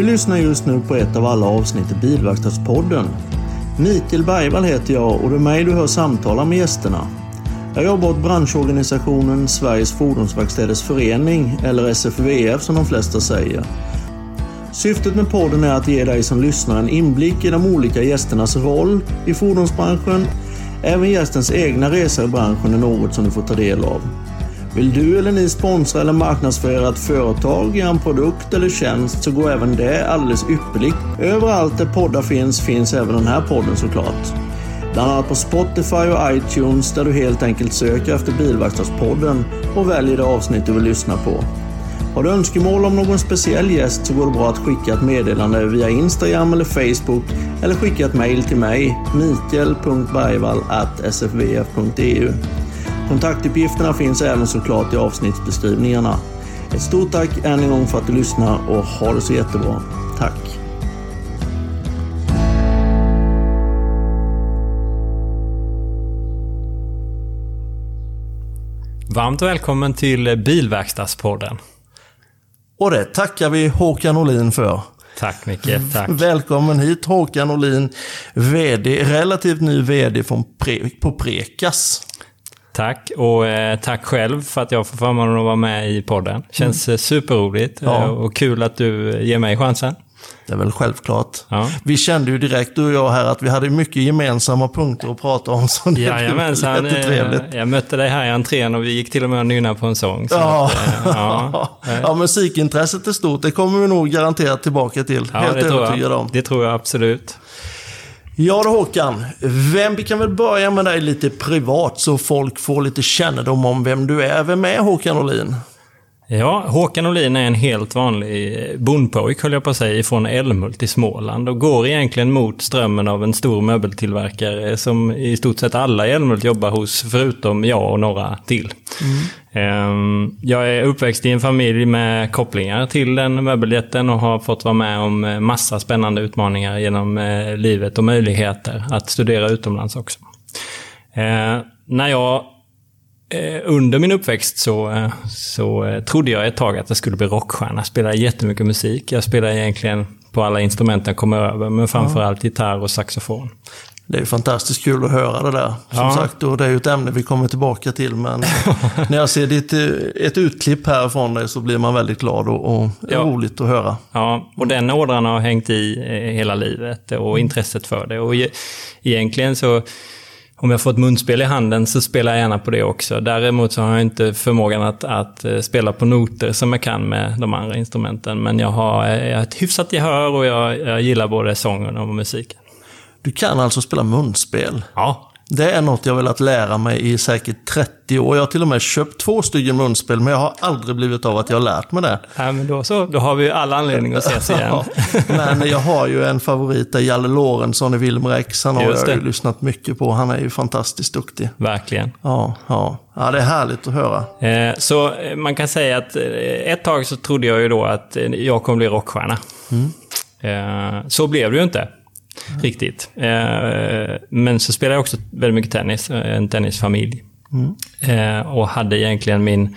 Du lyssnar just nu på ett av alla avsnitt i Bilverkstadspodden. Mikael Bergvall heter jag och det är mig du hör samtala med gästerna. Jag jobbar åt branschorganisationen Sveriges Fordonsverkstäders Förening, eller SFVF som de flesta säger. Syftet med podden är att ge dig som lyssnar en inblick i de olika gästernas roll i fordonsbranschen. Även gästens egna resa i branschen är något som du får ta del av. Vill du eller ni sponsra eller marknadsföra ett företag, en produkt eller tjänst så går även det alldeles ypperligt. Överallt där poddar finns, finns även den här podden såklart. Bland annat på Spotify och iTunes där du helt enkelt söker efter Bilverkstadspodden och väljer det avsnitt du vill lyssna på. Har du önskemål om någon speciell gäst så går det bra att skicka ett meddelande via Instagram eller Facebook eller skicka ett mail till mig, mikael.bergvall.sfvf.eu. Kontaktuppgifterna finns även såklart i avsnittsbeskrivningarna. Ett stort tack än en gång för att du lyssnar och ha det så jättebra. Tack! Varmt välkommen till Bilverkstadspodden. Och det tackar vi Håkan Olin för. Tack Micke, tack. Välkommen hit Håkan Olin, VD, relativt ny VD från Pre på Prekas. Tack och eh, tack själv för att jag får förmånen att vara med i podden. Känns mm. superroligt ja. Eh, och kul att du ger mig chansen. Det är väl självklart. Ja. Vi kände ju direkt du och jag här att vi hade mycket gemensamma punkter att prata om. Så det Jajamensan. Jättetrevligt. Jag mötte dig här i entrén och vi gick till och med och nynna på en sång. Så ja. Att, ja. ja, musikintresset är stort. Det kommer vi nog garanterat tillbaka till. Ja, Helt övertygad om. Det tror jag absolut. Ja då Håkan, vem, vi kan väl börja med dig lite privat så folk får lite kännedom om vem du är. Vem är Håkan Olin? Ja, Håkan Olin är en helt vanlig bondpojk, höll jag på att säga, från Älmhult i Småland och går egentligen mot strömmen av en stor möbeltillverkare som i stort sett alla i Älmhult jobbar hos, förutom jag och några till. Mm. Jag är uppväxt i en familj med kopplingar till den möbeljätten och har fått vara med om massa spännande utmaningar genom eh, livet och möjligheter att studera utomlands också. Eh, när jag Eh, under min uppväxt så, eh, så eh, trodde jag ett tag att jag skulle bli rockstjärna. Jag spelade jättemycket musik. Jag spelade egentligen på alla instrument jag kom över, men framförallt gitarr och saxofon. Det är fantastiskt kul att höra det där. Som ja. sagt, och det är ju ett ämne vi kommer tillbaka till. Men när jag ser ditt, ett utklipp här från dig så blir man väldigt glad och, och ja. roligt att höra. Ja, och den ådran har hängt i hela livet och intresset för det. Och egentligen så om jag får ett munspel i handen så spelar jag gärna på det också. Däremot så har jag inte förmågan att, att eh, spela på noter som jag kan med de andra instrumenten. Men jag har, eh, jag har ett hyfsat gehör och jag, jag gillar både sången och musiken. Du kan alltså spela munspel? Ja. Det är något jag velat lära mig i säkert 30 år. Jag har till och med köpt två stycken munspel, men jag har aldrig blivit av att jag har lärt mig det. Ja, men då så. Då har vi alla anledning att ses igen. men jag har ju en favorit, där Jalle Lorentzon i Wilmer X. Han har jag ju lyssnat mycket på. Han är ju fantastiskt duktig. Verkligen. Ja, ja. ja det är härligt att höra. Eh, så eh, man kan säga att eh, ett tag så trodde jag ju då att eh, jag kommer bli rockstjärna. Mm. Eh, så blev det ju inte. Riktigt. Eh, men så spelade jag också väldigt mycket tennis, eh, en tennisfamilj. Mm. och hade egentligen min,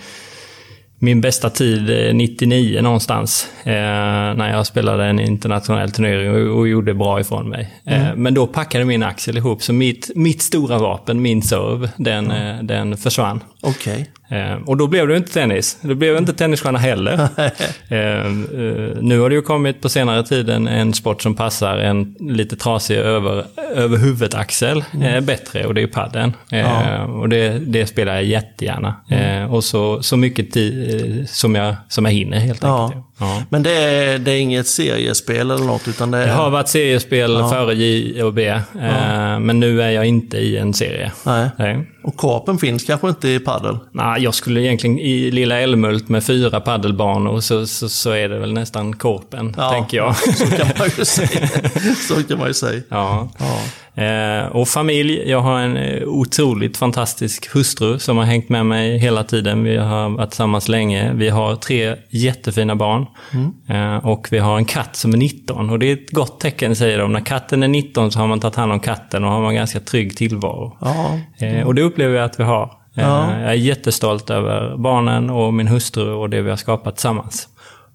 min bästa tid 99 någonstans. när jag spelade en internationell turnering och, gjorde bra ifrån mig. Mm. men då packade min axel ihop, så mitt, mitt stora vapen, min serve, den, mm. den försvann. Okej. Okay. Eh, och då blev det inte tennis. Det blev inte tennisstjärna heller. Eh, eh, nu har det ju kommit på senare tid en, en sport som passar en lite trasig över, över huvudet-axel mm. bättre och det är padden. Ja. Och det, det, spelar jag jättegärna. Mm. och så, så mycket tid som jag, som jag hinner helt enkelt. Ja. Men det är, det är inget seriespel eller något? Utan det, är... det har varit seriespel ja. före J och B. Ja. Men nu är jag inte i en serie. Nej. Nej. Och korpen finns kanske inte i paddel? Nej, jag skulle egentligen i lilla Älmhult med fyra paddelbanor så, så, så, är det väl nästan korpen, ja, tänker jag. Så kan man ju säga. Så kan man ju säga. Ja. Eh, och familj, jag har en eh, otroligt fantastisk hustru som har hängt med mig hela tiden. Vi har varit tillsammans länge. Vi har tre jättefina barn. Mm. Eh, och vi har en katt som är 19. Och det är ett gott tecken, säger de. När katten är 19 så har man tagit hand om katten och har man ganska trygg tillvaro. Ja. Eh, och det upplever jag att vi har. Ja. Jag är jättestolt över barnen och min hustru och det vi har skapat tillsammans.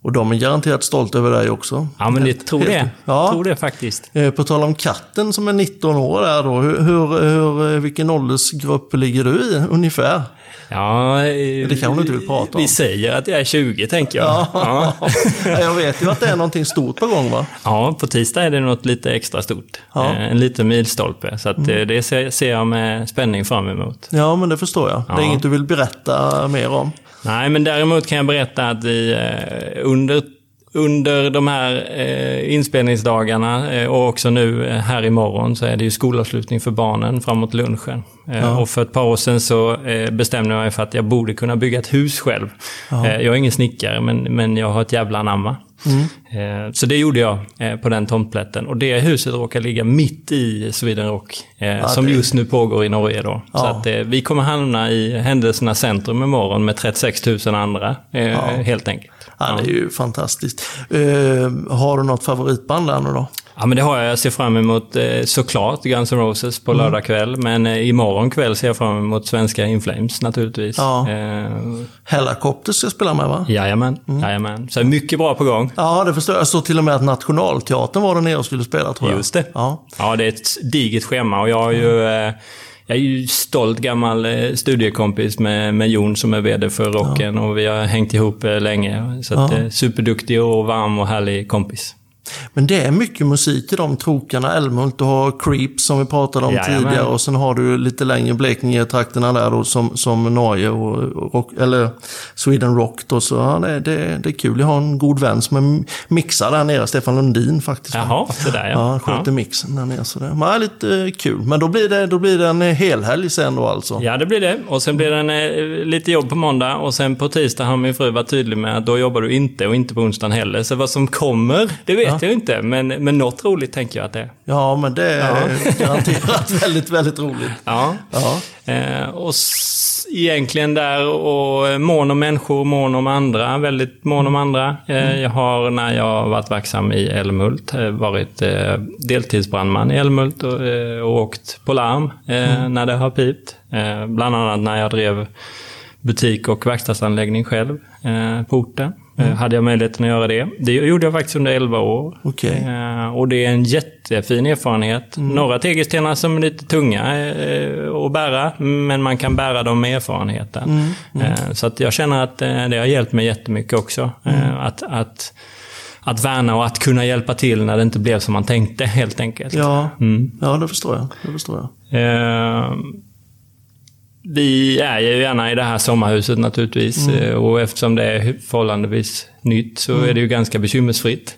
Och de är garanterat stolta över dig också. Ja, men det tror det. Ja. Tror det faktiskt. Eh, På tal om katten som är 19 år där då, hur, hur, eh, vilken åldersgrupp ligger du i ungefär? Ja, Det kan du inte vill prata om. Vi säger att jag är 20, tänker jag. Ja. Ja, Jag vet ju att det är någonting stort på gång va? Ja, på tisdag är det något lite extra stort. Ja. Mm. Eh, En liten milstolpe. Så eh, det ser jag med spänning fram emot. Ja, men det förstår jag. Det är inget du vill berätta mer om. Nej, men däremot kan jag berätta att i eh, under, under de här eh, inspelningsdagarna eh, och också nu eh, här imorgon så är det ju skolavslutning för barnen framåt lunchen. Eh, Och för ett par år sedan så eh, bestämde jag mig för att jag borde kunna bygga ett hus själv. Eh, jag är ingen snickare, men, men jag har ett jävla anamma. Eh, Så det gjorde jag på den tomtplätten. Och det huset råkar ligga mitt i Sweden Rock, eh, som det- just nu pågår i Norge. Då. Så Ja. att, eh, vi kommer hamna i händelsernas centrum imorgon med 36 000 andra, helt enkelt. Ja, det är ju fantastiskt. Eh, har du något favoritband där nu då? Ja, men det har jag. Jag ser fram emot eh, såklart Guns N' Roses på Mm. lördag kväll. Men eh, imorgon kväll ser jag fram emot svenska In Flames naturligtvis. Ja. Eh, Hellacopters ska spela med va? jajamän, Mm. jajamän. Så mycket bra på gång. Ja, det förstår jag. Jag såg till och med att Nationalteatern var där nere och skulle spela tror jag. Just det. Ja. Ja, det är ett digert schema och jag har ju... Eh, jag är ju stolt gammal eh, studiekompis med, med Jon som är VD för Rocken och vi har hängt ihop eh, länge. Så att, eh, superduktig och varm och härlig kompis. Men det är mycket musik i de krokarna. Älmhult, du har Creep som vi pratade om Jajamän. tidigare och sen har du lite längre Blekinge-trakterna där då som, som Norge och, och eller Sweden Rock då. Så ja, det, det, det är kul. Jag har en god vän som är mixar där nere, Stefan Lundin faktiskt. Jaha, så där Ja, ja. han sköter mixen där nere. Så det är lite eh, kul. Men då blir det, då blir det en helhelg sen då alltså. Ja, det blir det. Och sen blir det en, eh, lite jobb på måndag och sen på tisdag har min fru varit tydlig med att då jobbar du inte och inte på onsdagen heller. Så vad som kommer, det vet jag inte. Men, men något roligt tänker jag att det är. Ja, men det är garanterat väldigt, väldigt roligt. Ja. Ja. Eh, och egentligen där och eh, mån om människor, mån om andra. Väldigt mån om andra. Eh, jag har när jag varit verksam i Älmhult eh, varit eh, deltidsbrandman i Älmhult och, eh, och åkt på larm eh, när det har pipt. Bland annat när jag drev butik och verkstadsanläggning själv på orten. Eh, hade jag möjligheten att göra det. Det gjorde jag faktiskt under 11 år. Okej. Eh, och det är en jättefin erfarenhet. Några tegelstenar som är lite tunga eh, att bära, men man kan bära dem med erfarenheten. Eh, så att jag känner att det har hjälpt mig jättemycket också. Eh, att, att, att värna och att kunna hjälpa till när det inte blev som man tänkte, helt enkelt. Ja, ja det förstår jag. Det förstår jag. Vi är ju gärna i det här sommarhuset naturligtvis. Eh, Och eftersom det är förhållandevis nytt så är det ju ganska bekymmersfritt.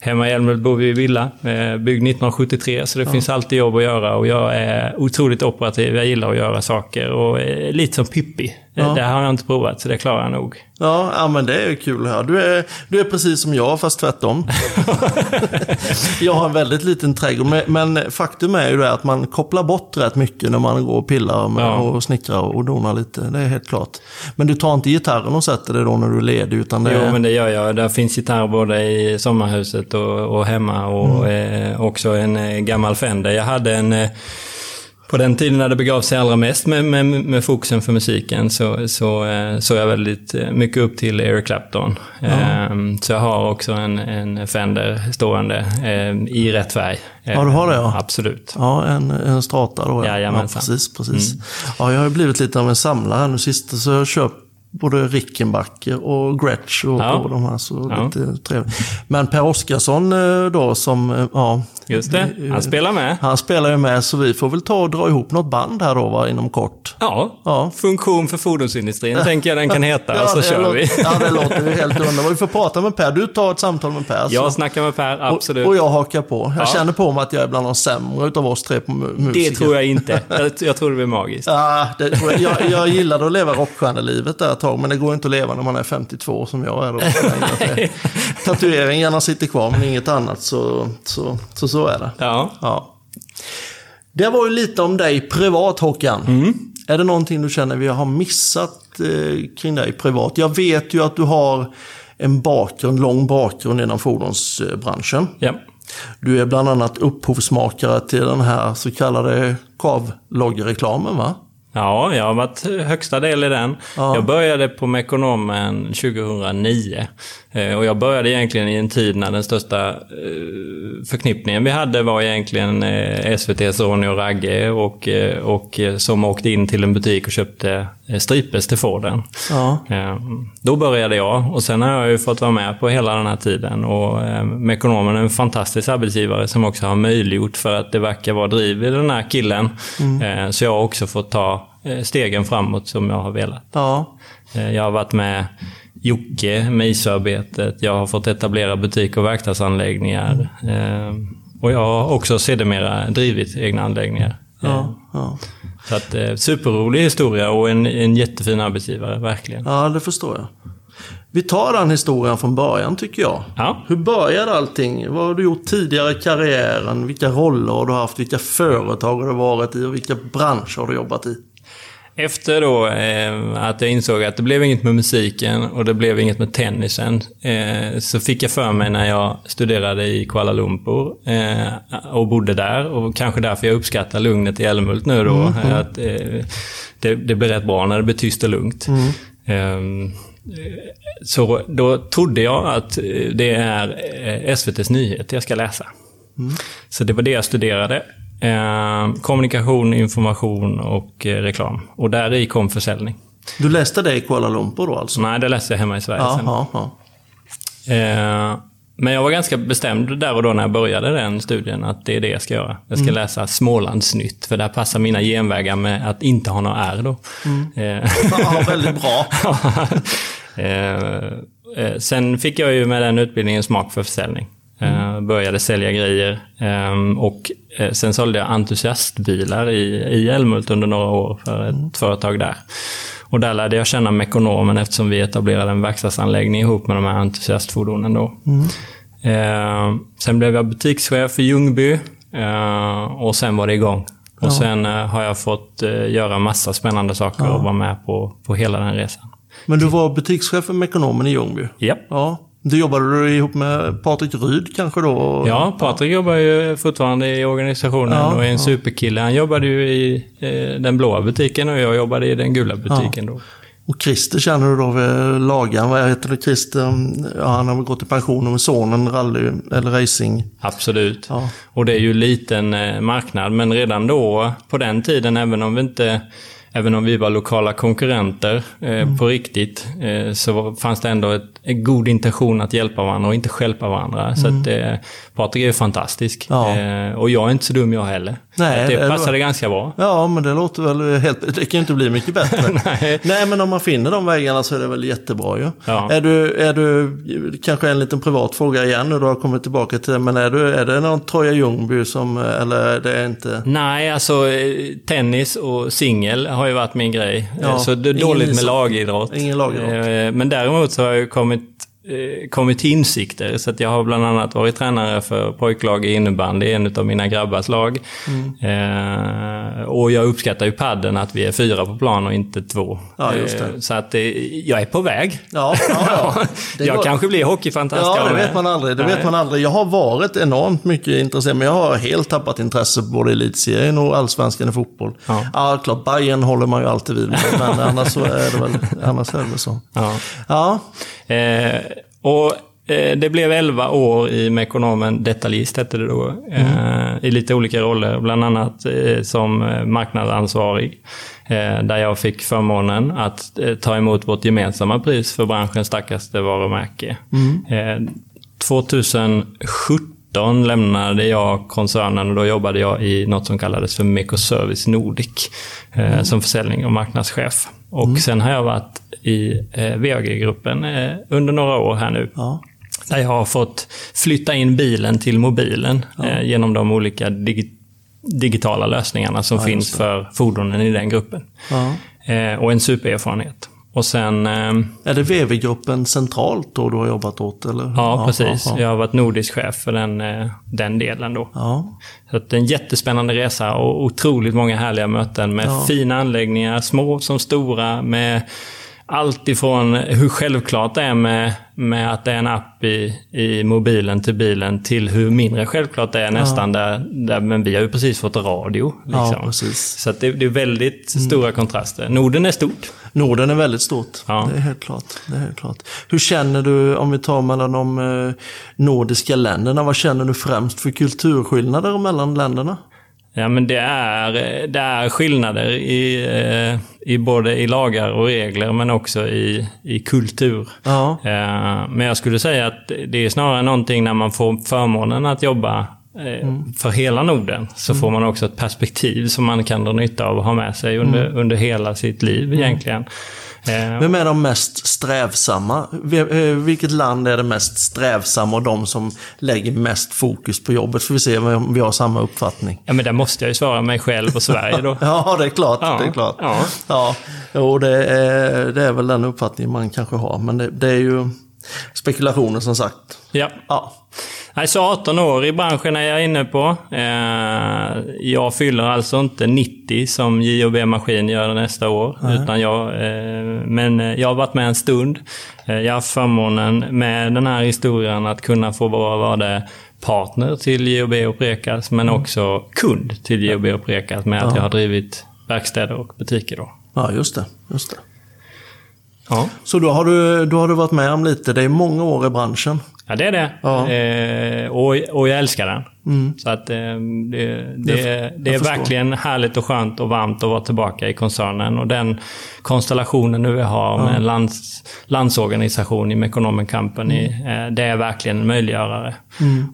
Hemma i Älmhult bor vi i villa, eh, byggd 1973, så det finns alltid jobb att göra. Och jag är otroligt operativ, jag gillar att göra saker och är lite som Pippi. Eh, Det har jag inte provat, så det klarar jag nog. Ja, ja men det är ju kul höra. Du är, du är precis som jag, fast tvärtom. jag har en väldigt liten trädgård, men, men faktum är ju det att man kopplar bort rätt mycket när man går och pillar med, Ja. och snickrar och donar lite. Det är helt klart. Men du tar inte gitarren och sätter dig då när du är ledig, utan det Jo, är... gör jag. Där finns gitarr både i sommarhuset och, och hemma och eh, också en eh, gammal Fender. Jag hade en... Eh, på den tiden när det begav sig allra mest med, med, med fokusen för musiken så, så eh, såg jag väldigt eh, mycket upp till Eric Clapton. Eh, så jag har också en, en Fender stående eh, i rätt färg. Ja, du har det, ja. Absolut. Ja, en, en strata då. Ja, Jajamensan. precis, precis. Ja, jag har ju blivit lite av en samlare nu sist. Så jag köpt både Rickenbacker och Gretsch och, Ja. och de här. Så Ja. lite trevligt. Men Per Oskarsson eh, då som, eh, ja, Just det, han spelar med. han spelar ju med så vi får väl ta och dra ihop något band här då va, inom kort. Ja, Ja. funktion för fordonsindustrin tänker jag den kan heta och så kör vi. Ja, det låter ju helt underbart. Vi får prata med Per. Du tar ett samtal med Per. så- Jag snackar med Per, absolut. och, och jag hakar på. Jag Ja. känner på mig att jag är bland de sämre utav oss tre på mu- musiker. Det tror jag inte. Jag, jag tror det blir magiskt. Ja, det, jag, jag, jag gillade att leva rockstjärnelivet där ett tag, men det går inte att leva när man är 52 som jag är. Då. Tatueringarna sitter kvar, men inget annat. Så så, så, så är det. Ja. Ja. Det var ju lite om dig privat, Håkan. Mm. Är det någonting du känner vi har missat eh, kring dig privat? Jag vet ju att du har en bakgrund, lång bakgrund inom fordonsbranschen. ja. Du är bland annat upphovsmakare till den här så kallade kavloggereklamen, va? Ja, jag har varit högsta del i den. Ja. Jag började på Mekonomen 2009. Eh, och jag började egentligen i en tid när den största eh, förknippningen vi hade var egentligen eh, SVT's Ronny och Ragge och, och som åkte in till en butik och köpte stripes till Forden. Ja. Då började jag och sen har jag ju fått vara med på hela den här tiden. Och Mekonomen är en fantastisk arbetsgivare som också har möjliggjort för att det verkar vara driv i den här killen. Mm. Så jag har också fått ta stegen framåt som jag har velat. Ja. Jag har varit med Jocke med isarbetet. Jag har fått etablera butik och verkstadsanläggningar. Mm. och jag har också sedermera drivit egna anläggningar. Ja, ja. Så att, eh, superrolig historia och en, en jättefin arbetsgivare, verkligen. Ja, det förstår jag. Vi tar den historien från början tycker jag. Ja. Hur började allting? Vad har du gjort tidigare i karriären? Vilka roller har du haft? Vilka företag har du varit i och vilka branscher har du jobbat i? Efter då eh, att jag insåg att det blev inget med musiken och det blev inget med tennisen eh, så fick jag för mig när jag studerade i Kuala Lumpur eh, och bodde där och kanske därför jag uppskattar lugnet i Älmhult nu då. Mm, mm. Att, eh, det, det blir rätt bra när det blir tyst och lugnt. Mm. Ehm, så då trodde jag att det är eh, SVTs nyheter jag ska läsa. Mm. Så det var det jag studerade. Eh, kommunikation, information och eh, reklam. Och där i kom försäljning. Du läste det i Kuala Lumpur då alltså? Nej, det läste jag hemma i Sverige sen. Eh, men jag var ganska bestämd där och då när jag började den studien att det är det jag ska göra. Jag ska mm. läsa Smålandsnytt, för där passar mina genvägar med att inte ha några R då. Mm. Eh. ja, väldigt bra. Eh, eh, sen fick jag ju med den utbildningen smak för försäljning. Mm. Började sälja grejer. Ehm, och eh, sen sålde jag entusiastbilar i, i Älmhult under några år för ett mm. företag där. Och där lärde jag känna Mekonomen eftersom vi etablerade en verkstadsanläggning ihop med de här entusiastfordonen. Då. Mm. Ehm, sen blev jag butikschef i Ljungby ehm, och sen var det igång. Och ja. sen eh, har jag fått göra massa spännande saker ja. och vara med på, på hela den resan. Men du var butikschef för Mekonomen i Ljungby? Yep. Ja. Du jobbade du ihop med Patrik Ryd kanske då? Ja, Patrik ja. jobbar ju fortfarande i organisationen ja, och är en ja. superkille. Han jobbade ju i eh, den blåa butiken och jag jobbade i den gula butiken då. Och Christer känner du då vid Lagan, vad heter det? Christer, ja, han har väl gått i pension med sonen rally eller racing. Absolut. Ja. Och det är ju liten eh, marknad, men redan då på den tiden, även om vi inte även om vi var lokala konkurrenter eh, mm. på riktigt, eh, så fanns det ändå ett, en god intention att hjälpa varandra och inte stjälpa varandra. Mm. Så att, eh, Patrik är fantastisk. Ja. Eh, och jag är inte så dum jag heller. Nej, det, det passade det ganska bra. Ja, men det låter väl helt... Det kan ju inte bli mycket bättre. Nej. Nej, men om man finner de vägarna så är det väl jättebra ju. Ja. Är, du, är du, kanske en liten privat fråga igen nu, du har kommit tillbaka till det, men är, du, är det någon Troja Ljungby som, eller är det inte? Nej, alltså eh, tennis och singel har ju varit min grej. Ja, så det är dåligt med lagidrott. Ingen lagidrott. Eh, men däremot så har jag kommit kommit till insikter. Så att jag har bland annat varit tränare för pojklag i innebandy, en av mina grabbars lag. Mm. Eh, och jag uppskattar ju padden att vi är fyra på plan och inte två. Ja, eh, så att eh, jag är på väg. Ja, ja, ja. jag går... kanske blir hockeyfantast. Ja, det vet man aldrig. Det vet man aldrig. Jag har varit enormt mycket intresserad, men jag har helt tappat intresse på både elitserien och allsvenskan i fotboll. Ja, ja klart. Bayern håller man ju alltid vid med, men annars så är det väl, annars är det väl så. Ja. ja. Eh, och eh, det blev 11 år i Mekonomen Detaljist, hette det då. Mm. I lite olika roller, bland annat som marknadsansvarig. Där jag fick förmånen att ta emot vårt gemensamma pris för branschens starkaste varumärke. Mm. 2017 lämnade jag koncernen och då jobbade jag i något som kallades för Mekoservice Nordic mm. som försäljning och marknadschef. Och mm. sen har jag varit i eh, VAG-gruppen eh, under några år här nu. Ja. Där jag har fått flytta in bilen till mobilen ja. eh, genom de olika dig digitala lösningarna som ja, finns för fordonen i den gruppen. Eh, och en supererfarenhet. Och sen... Eh, är det VV-gruppen centralt då du har jobbat åt? Eller? Ja, ja precis. Ja, jag har varit nordisk chef för den, eh, den delen då. Ja. Så det är en jättespännande resa och otroligt många härliga möten med fina anläggningar, små som stora, med allt ifrån hur självklart det är med, med att det är en app i, i mobilen till bilen till hur mindre självklart det är nästan där, där men vi har ju precis fått radio. Liksom. Ja, precis. Så det, det är väldigt stora kontraster. Norden är stort. Norden är väldigt stort. Ja. Det, är helt klart. det är helt klart. Hur känner du, om vi tar mellan de eh, nordiska länderna, vad känner du främst för kulturskillnader mellan länderna? Ja, men det är, det är skillnader i, eh, i både i lagar och regler, men också i, i kultur. Ja. Eh, Men jag skulle säga att det är snarare någonting när man får förmånen att jobba eh, för hela Norden, så får man också ett perspektiv som man kan dra nytta av och ha med sig under, under hela sitt liv egentligen. Vem är de mest strävsamma? Eh, Vilket land är det mest strävsamma och de som lägger mest fokus på jobbet? Får vi se om vi har samma uppfattning. Ja, men där måste jag ju svara mig själv och Sverige då. Ja, det är klart. Ja, Det är klart. ja. Ja, jo, det, är, det är väl den uppfattningen man kanske har. Men det, det är ju spekulationer som sagt. Ja. Ja, Nej, så 18 år i branschen är jag inne på. Eh, jag fyller alltså inte 90 som J&B Maskin gör nästa år. Utan jag, eh, men jag har varit med en stund. Eh, jag har haft förmånen med den här historien att kunna få vara, vara det partner till J&B och Prekas, men också kund till J&B och Prekas med att jag har drivit verkstäder och butiker. Då. ja just det. Just det. Ja. Så då har, du, då har du varit med om lite, det är många år i branschen. Ja, det är det. Ja. Eh, och, och jag älskar den. Så att eh, det, det, det är verkligen härligt och skönt och varmt att vara tillbaka i koncernen. Och den konstellationen nu vi har med en lands, landsorganisation i Mekonomen Company, eh, det är verkligen en möjliggörare.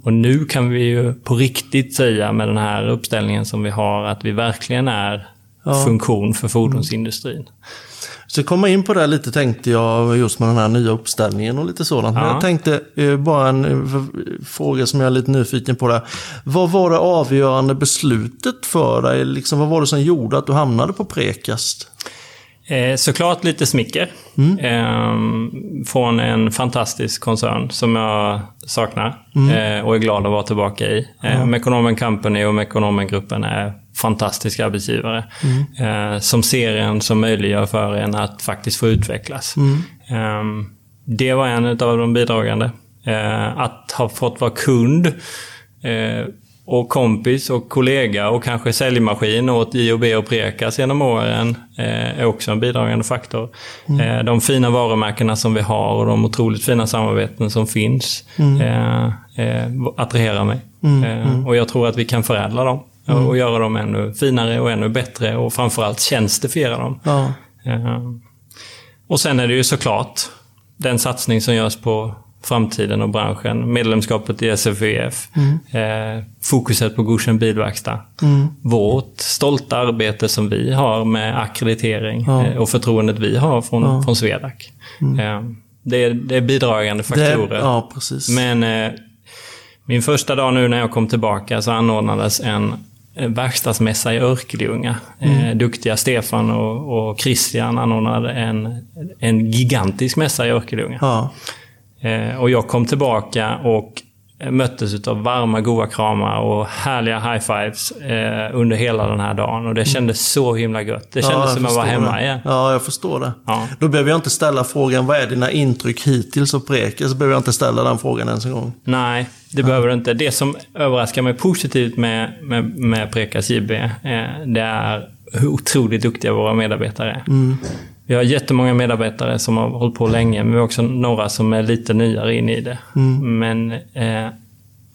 Och nu kan vi ju på riktigt säga med den här uppställningen som vi har att vi verkligen är funktion för fordonsindustrin. Så komma in på det lite tänkte jag just med den här nya uppställningen och lite sådant. Men Ja. jag tänkte eh, bara en eh, fråga som jag är lite nyfiken på. Där. Vad var det avgörande beslutet för dig? Liksom, vad var det som gjorde att du hamnade på Prekast? Eh, såklart lite smicker. Eh, från en fantastisk koncern som jag saknar eh, och är glad att vara tillbaka i. Eh, Mekonomen Company och Mekonomen-gruppen är fantastiska arbetsgivare. Eh, som ser en, som möjliggör för en att faktiskt få utvecklas. Eh, det var en av de bidragande. Att ha fått vara kund och kompis och kollega och kanske säljmaskin åt J&B och Prekas genom åren eh, är också en bidragande faktor. Eh, de fina varumärkena som vi har och de otroligt fina samarbeten som finns eh, eh, attraherar mig. Eh, och jag tror att vi kan förädla dem och göra dem ännu finare och ännu bättre och framförallt tjänstifiera dem. Ja. Och sen är det ju såklart den satsning som görs på framtiden och branschen. Medlemskapet i SFVF. Eh, fokuset på godkänd bilverkstad. Vårt stolta arbete som vi har med akkreditering eh, och förtroendet vi har från, från Swedac. Eh, det, är, det är bidragande Det, faktorer. ja, precis. Men eh, min första dag nu när jag kom tillbaka så anordnades en verkstadsmässa i Örkelljunga. Eh, duktiga Stefan och, och Christian anordnade en, en gigantisk mässa i Örkelljunga. Ja. Eh, och jag kom tillbaka och möttes av varma, goda kramar och härliga high-fives eh, under hela den här dagen. Och det kändes så himla gött. Det kändes ja, som jag var förstår hemma det. igen. Ja, jag förstår det. Ja. Då behöver jag inte ställa frågan, vad är dina intryck hittills av Prekas? Så behöver jag inte ställa den frågan ens en gång. Nej, det behöver du inte. Det som överraskar mig positivt med, med, med Prekas JB, eh, det är hur otroligt duktiga våra medarbetare är. Vi har jättemånga medarbetare som har hållit på länge, men vi har också några som är lite nyare in i det. Men eh,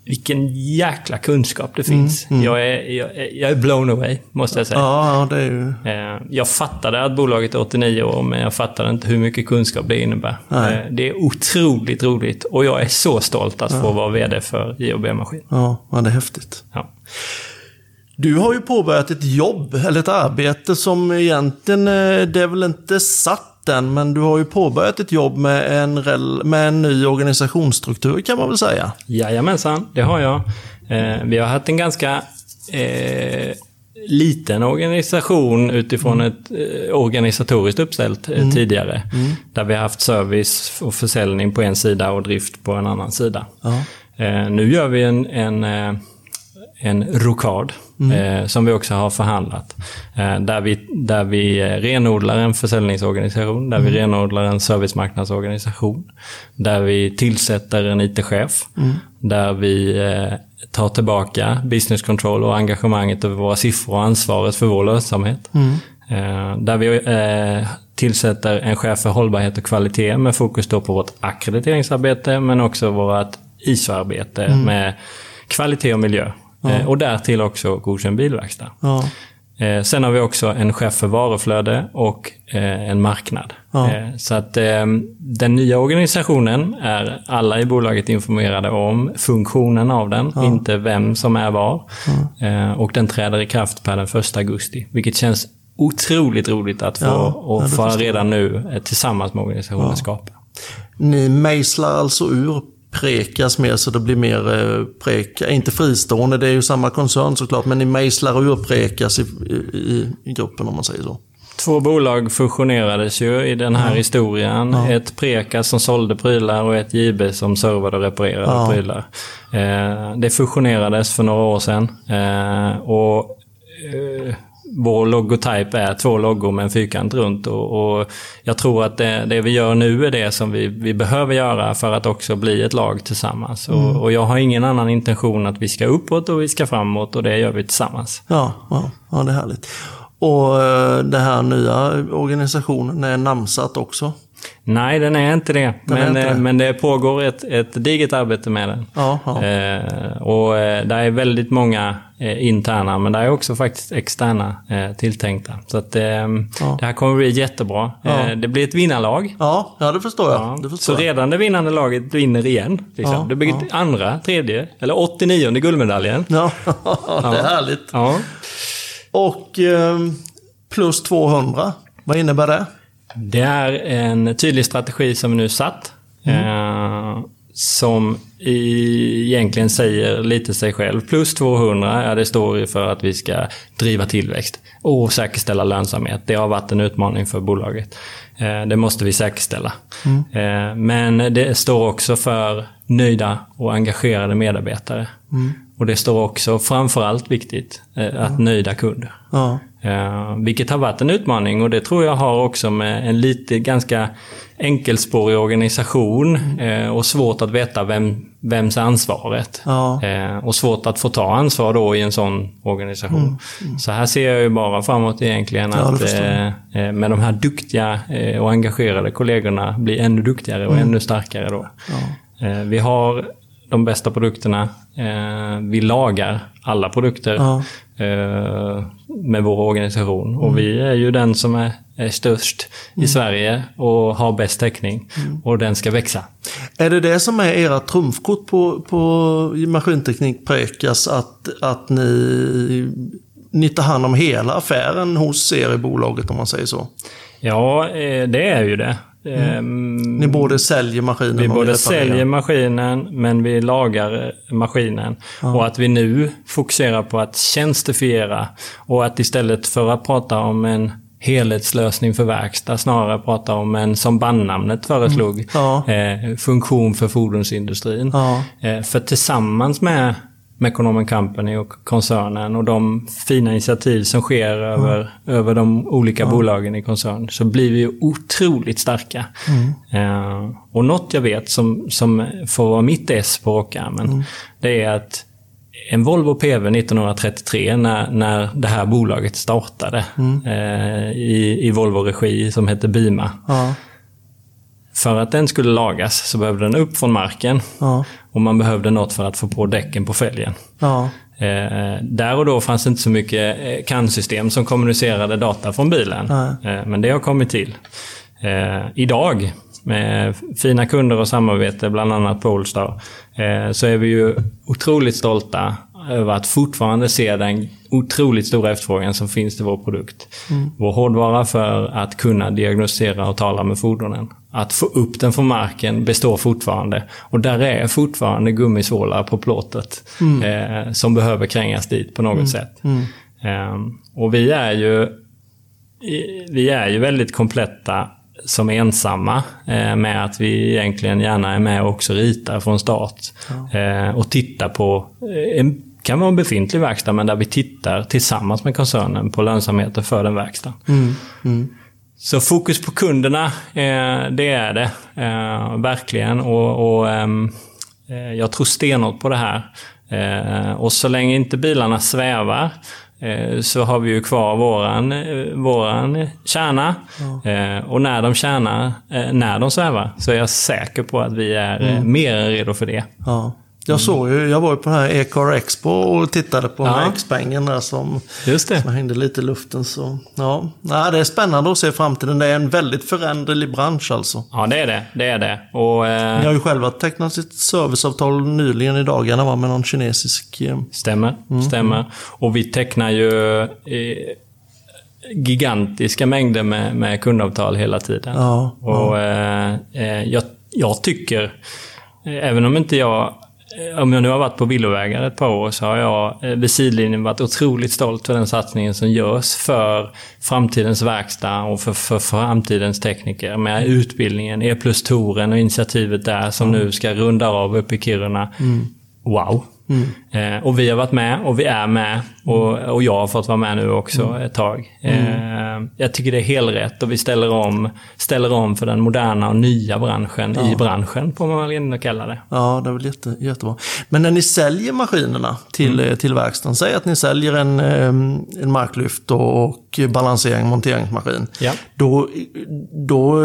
vilken jäkla kunskap det finns. Jag, är, jag, är- jag är blown away, måste jag säga. Ja, ja, det är ju... Eh, Jag fattade att bolaget är 89 år, men jag fattade inte hur mycket kunskap det innebär. Nej. Eh, Det är otroligt roligt och jag är så stolt att få vara VD för J&B Maskin. Ja, ja, det är häftigt. Ja. Du har ju påbörjat ett jobb, eller ett arbete som egentligen, eh, det är väl inte satt än, men du har ju påbörjat ett jobb med en, med en ny organisationsstruktur kan man väl säga. Jajamensan, det har jag. Eh, Vi har haft en ganska eh, liten organisation utifrån ett eh, organisatoriskt uppställt eh, tidigare. Där vi har haft service och försäljning på en sida och drift på en annan sida. Eh, nu gör vi en, en, en rokad eh, som vi också har förhandlat. Eh, där, vi, där vi eh, renodlar en försäljningsorganisation, där vi renodlar en servicemarknadsorganisation, där vi tillsätter en IT-chef, där vi eh, tar tillbaka business control och engagemanget över våra siffror och ansvaret för vår lönsamhet. Eh, där vi eh, tillsätter en chef för hållbarhet och kvalitet med fokus då på vårt akkrediteringsarbete men också vårt ISO-arbete med kvalitet och miljö. Eh, och därtill också godkänd bilverkstad. Ja. Eh, sen har vi också en chef för varuflöde och eh, en marknad. Ja. Så att eh, den nya organisationen är alla i bolaget informerade om funktionen av den, inte vem som är var. Eh, och den träder i kraft per den 1 augusti, vilket känns otroligt roligt att få Ja, och ja, få redan nu tillsammans med organisationen skapa. Ni mejslar alltså ur Prekas mer så det blir mer eh, Preka, inte fristående, det är ju samma koncern såklart, men ni mejslar ur Prekas i, i, i gruppen om man säger så. Två bolag fusionerades ju i den här historien. Ett Prekas som sålde prylar och ett JB som servade och reparerade Ja. prylar. Eh, det fusionerades för några år sedan. Eh, och eh, vår logotyp är två loggor med en fyrkant runt. Och, och jag tror att det, det vi gör nu är det som vi, vi behöver göra för att också bli ett lag tillsammans. Och, och jag har ingen annan intention att vi ska uppåt och vi ska framåt och det gör vi tillsammans. Ja, ja, ja det är härligt. Och eh, den här nya organisationen är namnsatt också. Nej, den är inte det. Den men, inte eh, det. men det pågår ett, ett digert arbete med den. Ja, ja. Eh, och eh, det är väldigt många eh, interna, men det är också faktiskt externa eh, tilltänkta. Så att, eh, det här kommer bli jättebra. Det blir ett vinnarlag. Ja, ja det förstår jag. Ja, Det så förstår jag. redan det vinnande laget vinner igen. Liksom. Ja, det blir andra, tredje, eller 89 guldmedaljen. Ja, det är härligt. Ja. Och eh, plus 200, vad innebär det? Det är en tydlig strategi som vi nu satt. Eh, som i, egentligen säger lite sig själv. Plus 200, ja, det står ju för att vi ska driva tillväxt och säkerställa lönsamhet. Det har varit en utmaning för bolaget. Eh, det måste vi säkerställa. Eh, men det står också för nöjda och engagerade medarbetare. Och det står också, framförallt viktigt, eh, att nöjda kunder. Ja, Eh, vilket har varit en utmaning och det tror jag har också med en lite ganska enkelspårig organisation eh, och svårt att veta vem, vems ansvaret. Ja. Eh, och svårt att få ta ansvar då i en sån organisation. Så här ser jag ju bara framåt egentligen Ja, att eh, eh, med de här duktiga eh, och engagerade kollegorna bli ännu duktigare och ännu starkare då. Eh, vi har de bästa produkterna. Vi lagar alla produkter Ja. Med vår organisation. Och vi är ju den som är, är störst i Sverige och har bäst täckning. Och den ska växa. Är det det som är era trumfkort på, på maskinteknik Prekas? Att, att ni, ni tar hand om hela affären hos er i bolaget om man säger så? Ja, eh, det är ju det. Ehm, Ni både säljer maskinen Vi både säljer maskinen, men vi lagar eh, maskinen. Och att vi nu fokuserar på att tjänstifiera och att istället för att prata om en helhetslösning för verkstad, snarare prata om en, som bandnamnet föreslog, Ja. eh, funktion för fordonsindustrin. Ja. Eh, för tillsammans med Mekonomen Company och koncernen och de fina initiativ som sker över, över de olika bolagen i koncernen så blir vi otroligt starka. Eh, och något jag vet som, som får vara mitt S på rockarmen det är att en Volvo PV 1933 när, när det här bolaget startade eh, i, i Volvo-regi som hette Bima. För att den skulle lagas så behövde den upp från marken ja, och man behövde något för att få på däcken på fälgen. ja, Eh, där och då fanns det inte så mycket eh, CAN-system som kommunicerade data från bilen. Eh, men det har kommit till. Eh, idag, med fina kunder och samarbete, bland annat Polestar, eh, så är vi ju otroligt stolta över att fortfarande se den otroligt stora efterfrågan som finns till vår produkt. Vår hårdvara för att kunna diagnostisera och tala med fordonen. Att få upp den från marken består fortfarande. Och där är fortfarande gummisålar på plåtet eh, som behöver krängas dit på något sätt. Eh, och vi är ju vi är ju väldigt kompletta som ensamma eh, med att vi egentligen gärna är med och också ritar från start. Eh, och tittar på eh, en kan vara en befintlig verkstad, men där vi tittar tillsammans med koncernen på lönsamheten för den verkstaden. Mm. Mm. Så fokus på kunderna, eh, det är det. Eh, verkligen. Och, och ehm, eh, Jag tror stenhårt på det här. Och så länge inte bilarna svävar så har vi ju kvar våran, våran kärna. Ja. Och när de tjänar, när de svävar, så är jag säker på att vi är mm. mer än redo för det. Ja. Jag såg ju, jag var ju på den här Ecar Expo och tittade på ja. X-pengen där som, Just det. som hängde lite i luften. Så, ja. ja, det är spännande att se framtiden. Det är en väldigt föränderlig bransch alltså. Ja, det är det. Det är det. Och, eh... Ni har ju själva tecknat sitt serviceavtal nyligen i dagarna va, med någon kinesisk... Eh... Stämmer, mm. stämmer. Och vi tecknar ju eh, gigantiska mängder med, med kundavtal hela tiden. Ja, och ja. Eh, jag, jag tycker, eh, även om inte jag Eh, om jag nu har varit på villovägar ett par år så har jag eh, vid sidlinjen varit otroligt stolt för den satsningen som görs för framtidens verkstad och för, för framtidens tekniker med utbildningen, E plus touren och initiativet där som mm. nu ska runda av uppe i Kiruna. Mm. Wow! Mm. Eh, och vi har varit med och vi är med. Och, och jag har fått vara med nu också mm. ett tag. Eh, jag tycker det är helt rätt och vi ställer om, ställer om för den moderna och nya branschen ja. i branschen, får man väl ändå kalla det. Ja, det är väl jätte, jättebra. Men när ni säljer maskinerna till, mm. till verkstaden, säg att ni säljer en, en marklyft och balansering, monteringsmaskin. Ja. Då, då,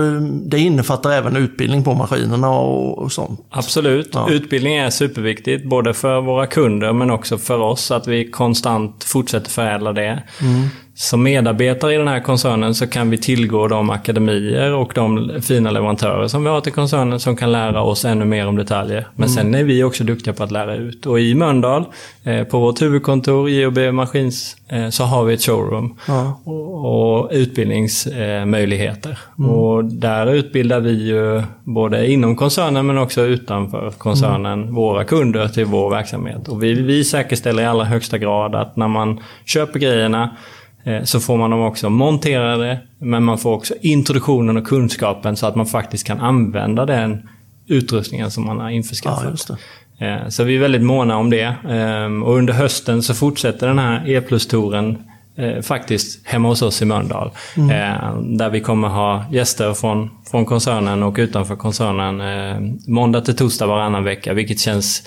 det innefattar även utbildning på maskinerna och, och sånt? Absolut. Ja. Utbildning är superviktigt, både för våra kunder men också för oss. Att vi konstant fortsätter förädla det. Mm. Som medarbetare i den här koncernen så kan vi tillgå de akademier och de fina leverantörer som vi har till koncernen som kan lära oss ännu mer om detaljer. Men mm. sen är vi också duktiga på att lära ut. Och i Mölndal, eh, på vårt huvudkontor, JOB Maskins, eh, så har vi ett showroom. Ja. Och, och utbildningsmöjligheter. Mm. Och där utbildar vi ju både inom koncernen men också utanför koncernen mm. våra kunder till vår verksamhet. Och vi, vi säkerställer i allra högsta grad att när man köper grejerna Eh, så får man dem också monterade, men man får också introduktionen och kunskapen så att man faktiskt kan använda den utrustningen som man har införskaffat. Ja, eh, så vi är väldigt måna om det. Ehm, och under hösten så fortsätter den här e touren eh, faktiskt hemma hos oss i Mölndal. Mm. Där vi kommer ha gäster från, från koncernen och utanför koncernen måndag till torsdag varannan vecka, vilket känns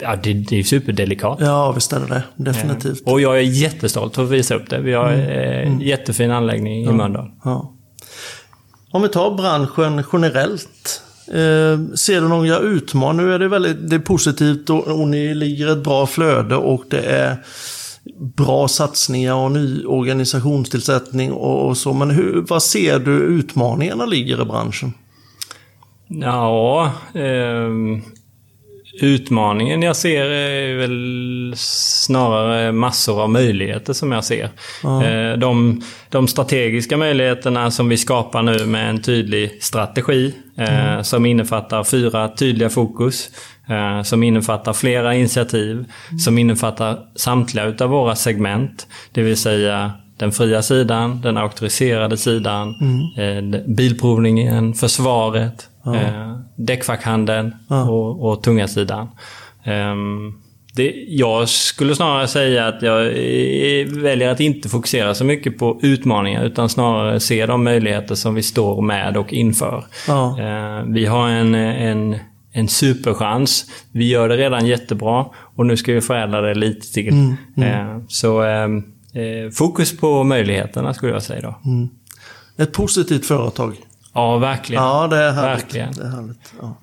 Ja, det, det är superdelikat. Ja, visst är det det. Definitivt. Och jag är jättestolt för att visa upp det. Vi har mm. en mm. jättefin anläggning ja. i Mölndal. Ja. Om vi tar branschen generellt. Eh, ser du några utmaningar? Nu är det väldigt det är positivt och, och ni ligger ett bra flöde och det är bra satsningar och ny organisationstillsättning och, och så. Men hur, vad ser du utmaningarna ligger i branschen? Ja, eh, Utmaningen jag ser är väl snarare massor av möjligheter som jag ser. Ja. De, de, strategiska möjligheterna som vi skapar nu med en tydlig strategi mm. som innefattar fyra tydliga fokus. Eh, som innefattar flera initiativ. Mm. Som innefattar samtliga utav våra segment. Det vill säga den fria sidan, den auktoriserade sidan, mm. bilprovningen, försvaret, Ja. Eh, däckfackhandeln ja. och, och tunga sidan. Um, det, jag skulle snarare säga att jag väljer att inte fokusera så mycket på utmaningar utan snarare se de möjligheter som vi står med och inför. Ja. Uh, vi har en, en, en superchans. Vi gör det redan jättebra och nu ska vi förädla det lite till. Mm, mm. Uh, så uh, fokus på möjligheterna skulle jag säga då. Mm. Ett positivt företag. Ja, verkligen. Ja, det är härligt. Verkligen. Det är härligt. Ja.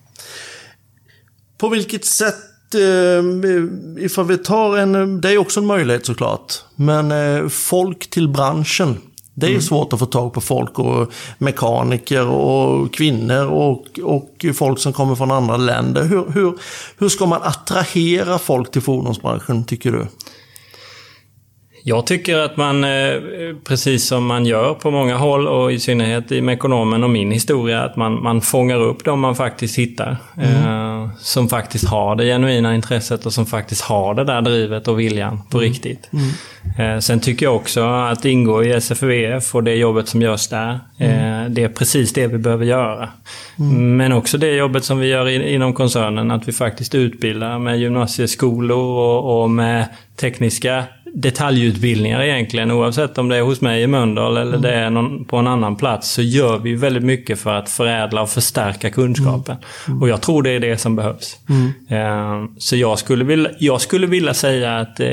På vilket sätt, eh, ifall vi tar en, det är också en möjlighet såklart, men eh, folk till branschen. Det är mm. svårt att få tag på folk och mekaniker och kvinnor och, och folk som kommer från andra länder. Hur, hur, hur ska man attrahera folk till fordonsbranschen tycker du? Jag tycker att man, eh, precis som man gör på många håll och i synnerhet i Mekonomen och min historia, att man, man fångar upp de man faktiskt hittar. Mm. Eh, som faktiskt har det genuina intresset och som faktiskt har det där drivet och viljan på mm. riktigt. Mm. Eh, sen tycker jag också att ingå i SFVF och det jobbet som görs där, mm. det är precis det vi behöver göra. Mm. Men också det jobbet som vi gör inom koncernen, att vi faktiskt utbildar med gymnasieskolor och, och med tekniska detaljutbildningar egentligen. Oavsett om det är hos mig i Mölndal eller mm. det är någon, på en annan plats så gör vi väldigt mycket för att förädla och förstärka kunskapen. Mm. mm. Och jag tror det är det som behövs. Mm. Uh, så jag skulle, vilja, jag skulle vilja säga att uh,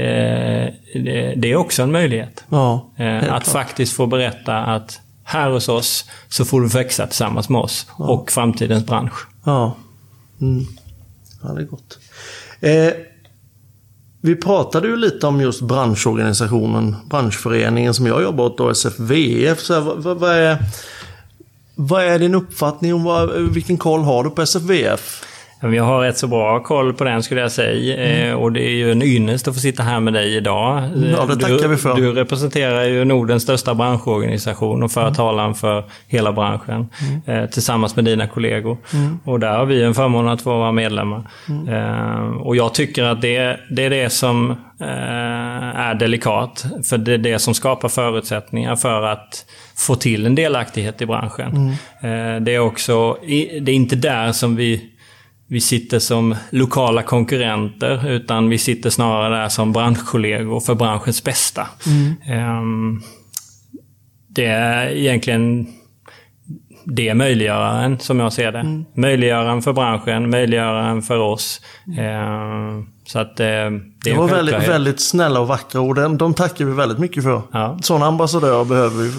det, är också en möjlighet. Ja, uh, att klart. faktiskt få berätta att här hos oss så får du växa tillsammans med oss ja. och framtidens bransch. Ja, mm. ja det är gott. Eh, vi pratade ju lite om just branschorganisationen, branschföreningen som jag jobbar åt, då, SFVF. Så här, vad, vad, är, vad är din uppfattning om vad, vilken koll har du på SFVF? Jag har rätt så bra koll på den skulle jag säga. Mm. Eh, och det är ju en ynnest att få sitta här med dig idag. Ja, det tackar du, vi för. Du representerar ju Nordens största branschorganisation och för mm. för hela branschen. Mm. Eh, tillsammans med dina kollegor. Mm. Och där har vi en förmån att få vara medlemmar. Mm. Eh, och jag tycker att det, det är det som är delikat. För det är det som skapar förutsättningar för att få till en delaktighet i branschen. Mm. Det är också, det är inte där som vi vi sitter som lokala konkurrenter, utan vi sitter snarare där som branschkollegor för branschens bästa. Mm. Det är egentligen det är möjliggöraren som jag ser det. Mm. Möjliggöraren för branschen, möjliggöraren för oss. Mm. Så att det, det, det var väldigt, väldigt snälla och vackra ord. De tackar vi väldigt mycket för. Ja. Sådana ambassadörer behöver vi.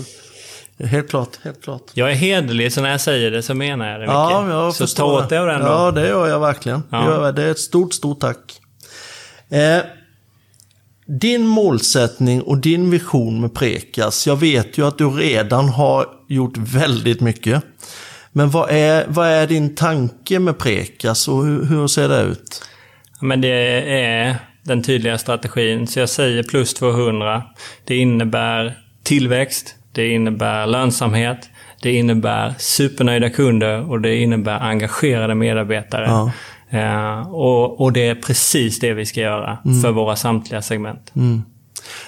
Helt klart, helt klart. Jag är hederlig, så när jag säger det så menar jag det mycket. Ja, jag så ta åt dig av den då. Ja, det gör jag verkligen. Ja. Det är ett stort, stort tack. Eh, din målsättning och din vision med Prekas. Jag vet ju att du redan har gjort väldigt mycket. Men vad är, vad är din tanke med Prekas och hur, hur ser det ut? Men det är den tydliga strategin. Så jag säger plus 200. Det innebär tillväxt, det innebär lönsamhet, det innebär supernöjda kunder och det innebär engagerade medarbetare. Ja. Uh, och, och, det är precis det vi ska göra mm. för våra samtliga segment. Mm.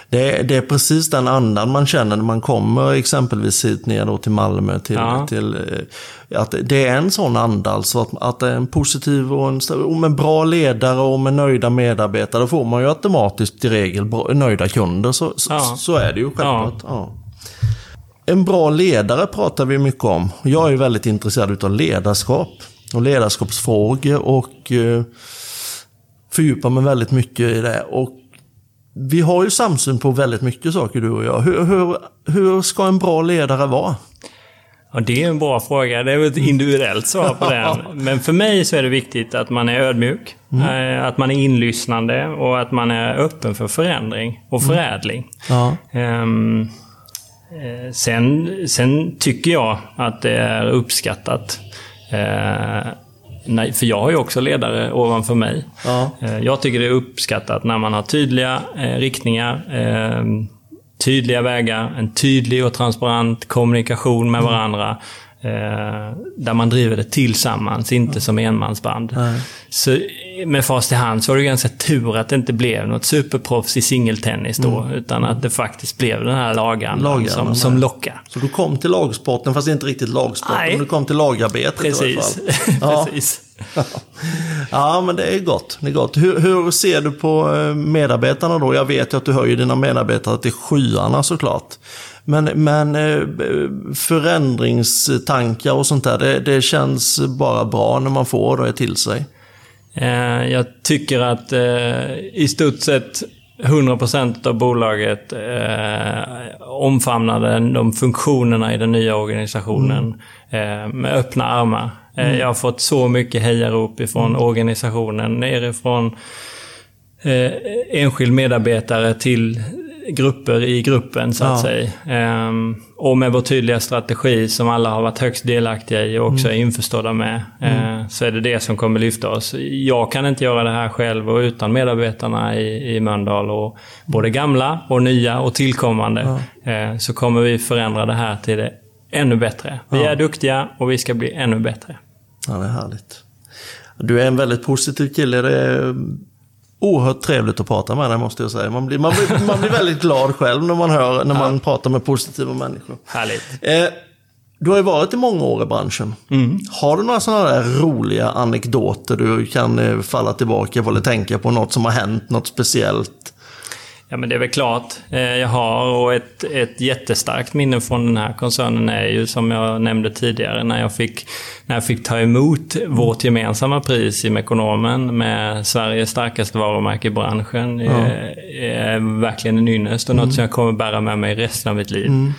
Det, är, det är precis den andan man känner när man kommer exempelvis hit ner då till Malmö. Till, ja. till, eh, att det är en sån anda, alltså att, att det är en positiv och, en, och med bra ledare och med nöjda medarbetare. Då får man ju automatiskt i regel nöjda kunder. Så, ja. så, så, är det ju självklart. Ja. En bra ledare pratar vi mycket om. Jag är väldigt intresserad av ledarskap och ledarskapsfrågor och eh, fördjupar mig väldigt mycket i det. Och vi har ju samsyn på väldigt mycket saker du och jag. Hur, hur, hur ska en bra ledare vara? Ja, det är en bra fråga. Det är ett individuellt svar på den. Men för mig så är det viktigt att man är ödmjuk, mm. Eh, att man är inlyssnande och att man är öppen för förändring och mm. förädling. Mm. Ja. Um, sen, sen tycker jag att det är uppskattat. Eh, nej, för jag har ju också ledare ovanför mig. Ja. Eh, jag tycker det är uppskattat när man har tydliga eh, riktningar, eh, tydliga vägar, en tydlig och transparent kommunikation med mm. varandra. Eh, där man driver det tillsammans, inte som enmansband. Nej. Så med fast i hand så var det ganska tur att det inte blev något superproffs i singeltennis då. Mm. Utan att det faktiskt blev den här lagandan som, som lockar. Så du kom till lagsporten, fast inte riktigt lagsporten. Nej. Men du kom till lagarbetet Precis. i alla fall. Ja. Precis. ja, men det är gott. Det är gott. Hur, hur, ser du på eh, medarbetarna då? Jag vet ju att du höjer dina medarbetare till skyarna såklart. Men, men eh, förändringstankar och sånt där, det, det känns bara bra när man får det till sig. Eh, jag tycker att i stort sett 100% av bolaget eh, omfamnade de funktionerna i den nya organisationen mm. eh, med öppna armar. Eh, mm. Jag har fått så mycket hejarop ifrån mm. organisationen, nerifrån eh, enskild medarbetare till grupper i gruppen så att Ja. säga. Ehm, och med vår tydliga strategi som alla har varit högst delaktiga i och också är införstådda med. eh, Så är det det som kommer lyfta oss. Jag kan inte göra det här själv och utan medarbetarna i, i Mölndal och både gamla och nya och tillkommande. eh, Så kommer vi förändra det här till det ännu bättre. Vi är duktiga och vi ska bli ännu bättre. Ja, det är härligt. Du är en väldigt positiv kille. Det oerhört trevligt att prata med dig måste jag säga. Man blir, man blir, man blir väldigt glad själv när man hör, när man pratar med positiva människor. Härligt. Eh, du har ju varit i många år i branschen. Har du några sådana där roliga anekdoter du kan eh, falla tillbaka på eller tänka på? Något som har hänt, något speciellt? Ja, men det är väl klart. Eh, Jag har och ett, ett jättestarkt minne från den här koncernen är ju som jag nämnde tidigare när jag fick, när jag fick ta emot vårt gemensamma pris i Mekonomen med Sveriges starkaste varumärke i branschen. Ja. är verkligen en ynnest och något som jag kommer bära med mig resten av mitt liv. Eh,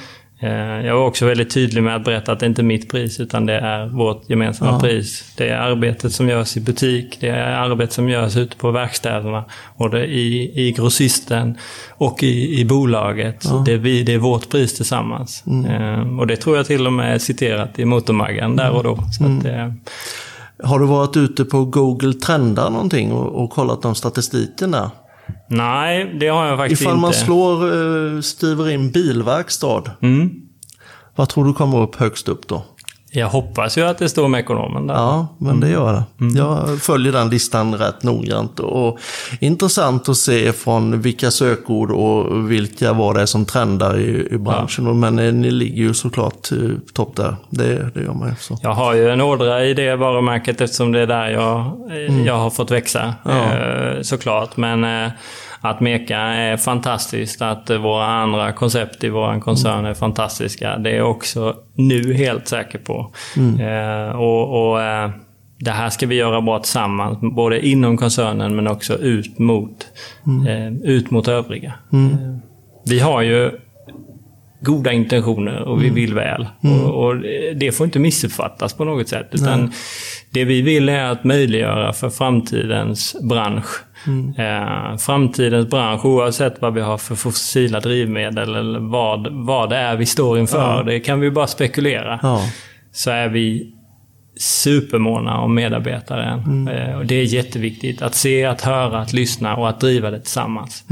Jag var också väldigt tydlig med att berätta att det inte är mitt pris utan det är vårt gemensamma pris. Det är arbetet som görs i butik, det är arbetet som görs ute på verkstäderna, både i, i grossisten och i, i bolaget. Det, är vi, det är vårt pris tillsammans. Eh, Och det tror jag till och med är citerat i Motormaggan där och då. Så att, eh, Har du varit ute på Google Trendar någonting och, och kollat om statistiken där? Nej, det har jag faktiskt Ifall inte. man slår, eh, skriver in bilverkstad, Mm. vad tror du kommer upp högst upp då? Jag hoppas ju att det står med ekonomen där. Ja, men Mm. det gör det. Jag följer den listan rätt noggrant. Och intressant att se från vilka sökord och vilka vad det är som trendar i, i branschen. Men eh, ni ligger ju såklart eh, topp där. Det, det gör man ju. Så. Jag har ju en ådra i det varumärket eftersom det är där jag, eh, jag har fått växa. eh, Såklart. Men att Meka är fantastiskt. Att våra andra koncept i vår koncern är fantastiska. Det är jag också nu helt säker på. Eh, Och, och eh, det här ska vi göra bra tillsammans. Både inom koncernen men också ut mot, eh, ut mot övriga. Eh, Vi har ju goda intentioner och vi vill väl. Och, och det får inte missuppfattas på något sätt. Utan det vi vill är att möjliggöra för framtidens bransch. Eh, framtidens bransch, oavsett vad vi har för fossila drivmedel eller vad, vad det är vi står inför. Det kan vi bara spekulera. Ja. Så är vi supermåna om medarbetaren. Eh, och det är jätteviktigt att se, att höra, att lyssna och att driva det tillsammans.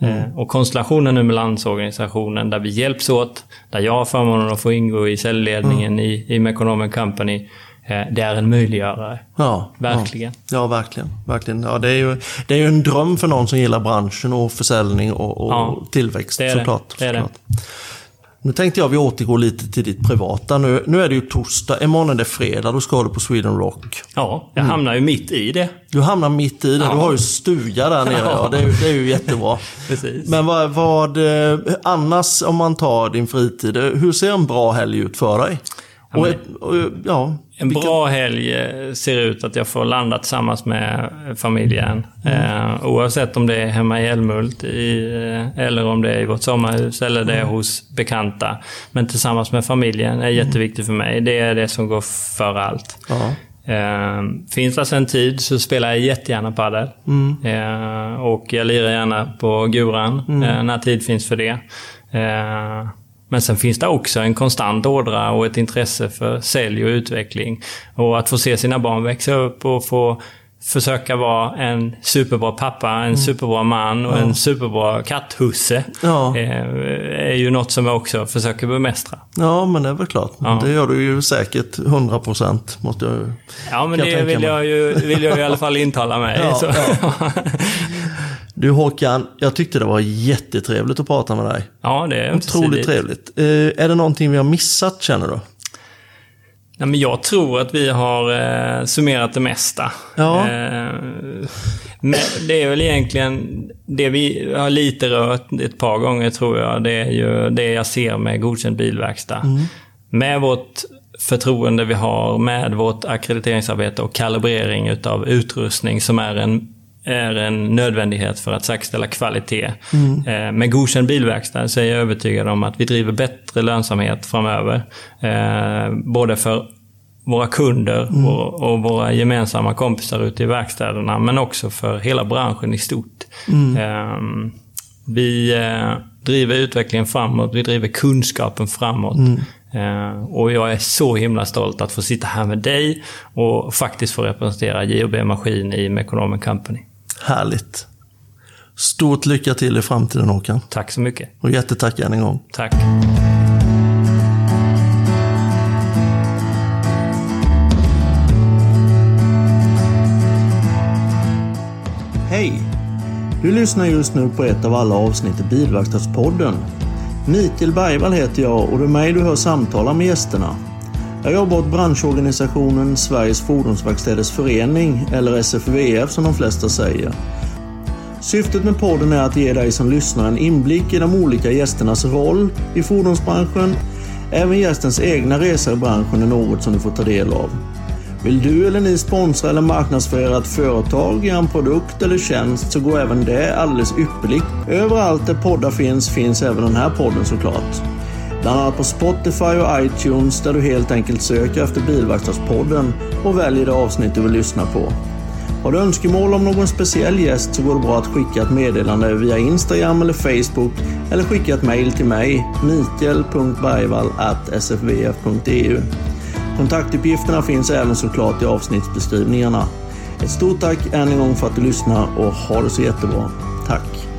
Eh, och konstellationen nu med landsorganisationen där vi hjälps åt, där jag har förmånen att få ingå i säljledningen i, i Mekonomen Company. Eh, det är en möjliggörare. Ja, Verkligen. Ja, ja verkligen. verkligen. Ja, det, är ju, det är ju en dröm för någon som gillar branschen och försäljning och, och Ja, tillväxt det är det. såklart. Det är det. såklart. Nu tänkte jag vi återgår lite till ditt privata. Nu, nu är det ju torsdag, imorgon är det fredag, då ska du på Sweden Rock. Ja, jag hamnar ju mitt i det. Du hamnar mitt i det, du har ju stuga där nere. Ja. det, är, ju- det är ju jättebra. Precis. Men vad, vad, eh, annars om man tar din fritid, eh, hur ser en bra helg ut för dig? Och ett, och, ja, En bra helg eh, ser ut att jag får landa tillsammans med familjen. Eh, oavsett om det är hemma i Älmhult i, eh, eller om det är i vårt sommarhus eller det är hos bekanta. Men tillsammans med familjen är jätteviktigt för mig. Det är det som går före allt. ja. Eh, finns det en tid så spelar jag jättegärna padel. Eh, och jag lirar gärna på guran eh, när tid finns för det. Men sen finns det också en konstant ådra och ett intresse för sälj och utveckling. Och att få se sina barn växa upp och få försöka vara en superbra pappa, en superbra man och en superbra katthusse. Ja. eh, är ju något som jag också försöker bemästra. ja, men det är väl klart. Det gör du ju säkert 100% måste jag. Ja, men det vill jag, ju, vill jag ju i alla fall intala mig. Ja. Du Håkan, jag tyckte det var jättetrevligt att prata med dig. Ja, det är Otroligt trevligt. Eh, är det någonting vi har missat känner du? Ja, men jag tror att vi har eh, summerat det mesta. Ja. Eh, men det är väl egentligen det vi har lite rört ett par gånger tror jag. Det är ju det jag ser med godkänd bilverkstad. Med vårt förtroende vi har, med vårt akkrediteringsarbete och kalibrering utav utrustning som är en är en nödvändighet för att säkerställa kvalitet. Eh, med godkänd bilverkstad så är jag övertygad om att vi driver bättre lönsamhet framöver. Eh, både för våra kunder och, och våra gemensamma kompisar ute i verkstäderna, men också för hela branschen i stort. Eh, vi, driver utvecklingen framåt, vi driver kunskapen framåt. Mm. Eh, och jag är så himla stolt att få sitta här med dig och faktiskt få representera JOB Maskin i Mekonomen Company. Härligt. Stort lycka till i framtiden Håkan. Tack så mycket. Och jättetack än en gång. Tack. Hej! Du lyssnar just nu på ett av alla avsnitt i Bilverkstadspodden. Mikael Bergvall heter jag och det är mig du hör samtala med gästerna. Jag jobbar åt branschorganisationen Sveriges Fordonsverkstäders Förening, eller SFVF som de flesta säger. Syftet med podden är att ge dig som lyssnar en inblick i de olika gästernas roll i fordonsbranschen. Även gästens egna resor i branschen är något som du får ta del av. Vill du eller ni sponsra eller marknadsföra ett företag, en produkt eller tjänst så går även det alldeles ypperligt. Överallt där poddar finns, finns även den här podden såklart. Bland annat på Spotify och iTunes där du helt enkelt söker efter Bilverkstadspodden och väljer det avsnitt du vill lyssna på. Har du önskemål om någon speciell gäst så går det bra att skicka ett meddelande via Instagram eller Facebook eller skicka ett mail till mig, mikael.bergvall.sfvf.eu. Kontaktuppgifterna finns även såklart i avsnittsbeskrivningarna. Ett stort tack än en gång för att du lyssnar och ha det så jättebra. Tack!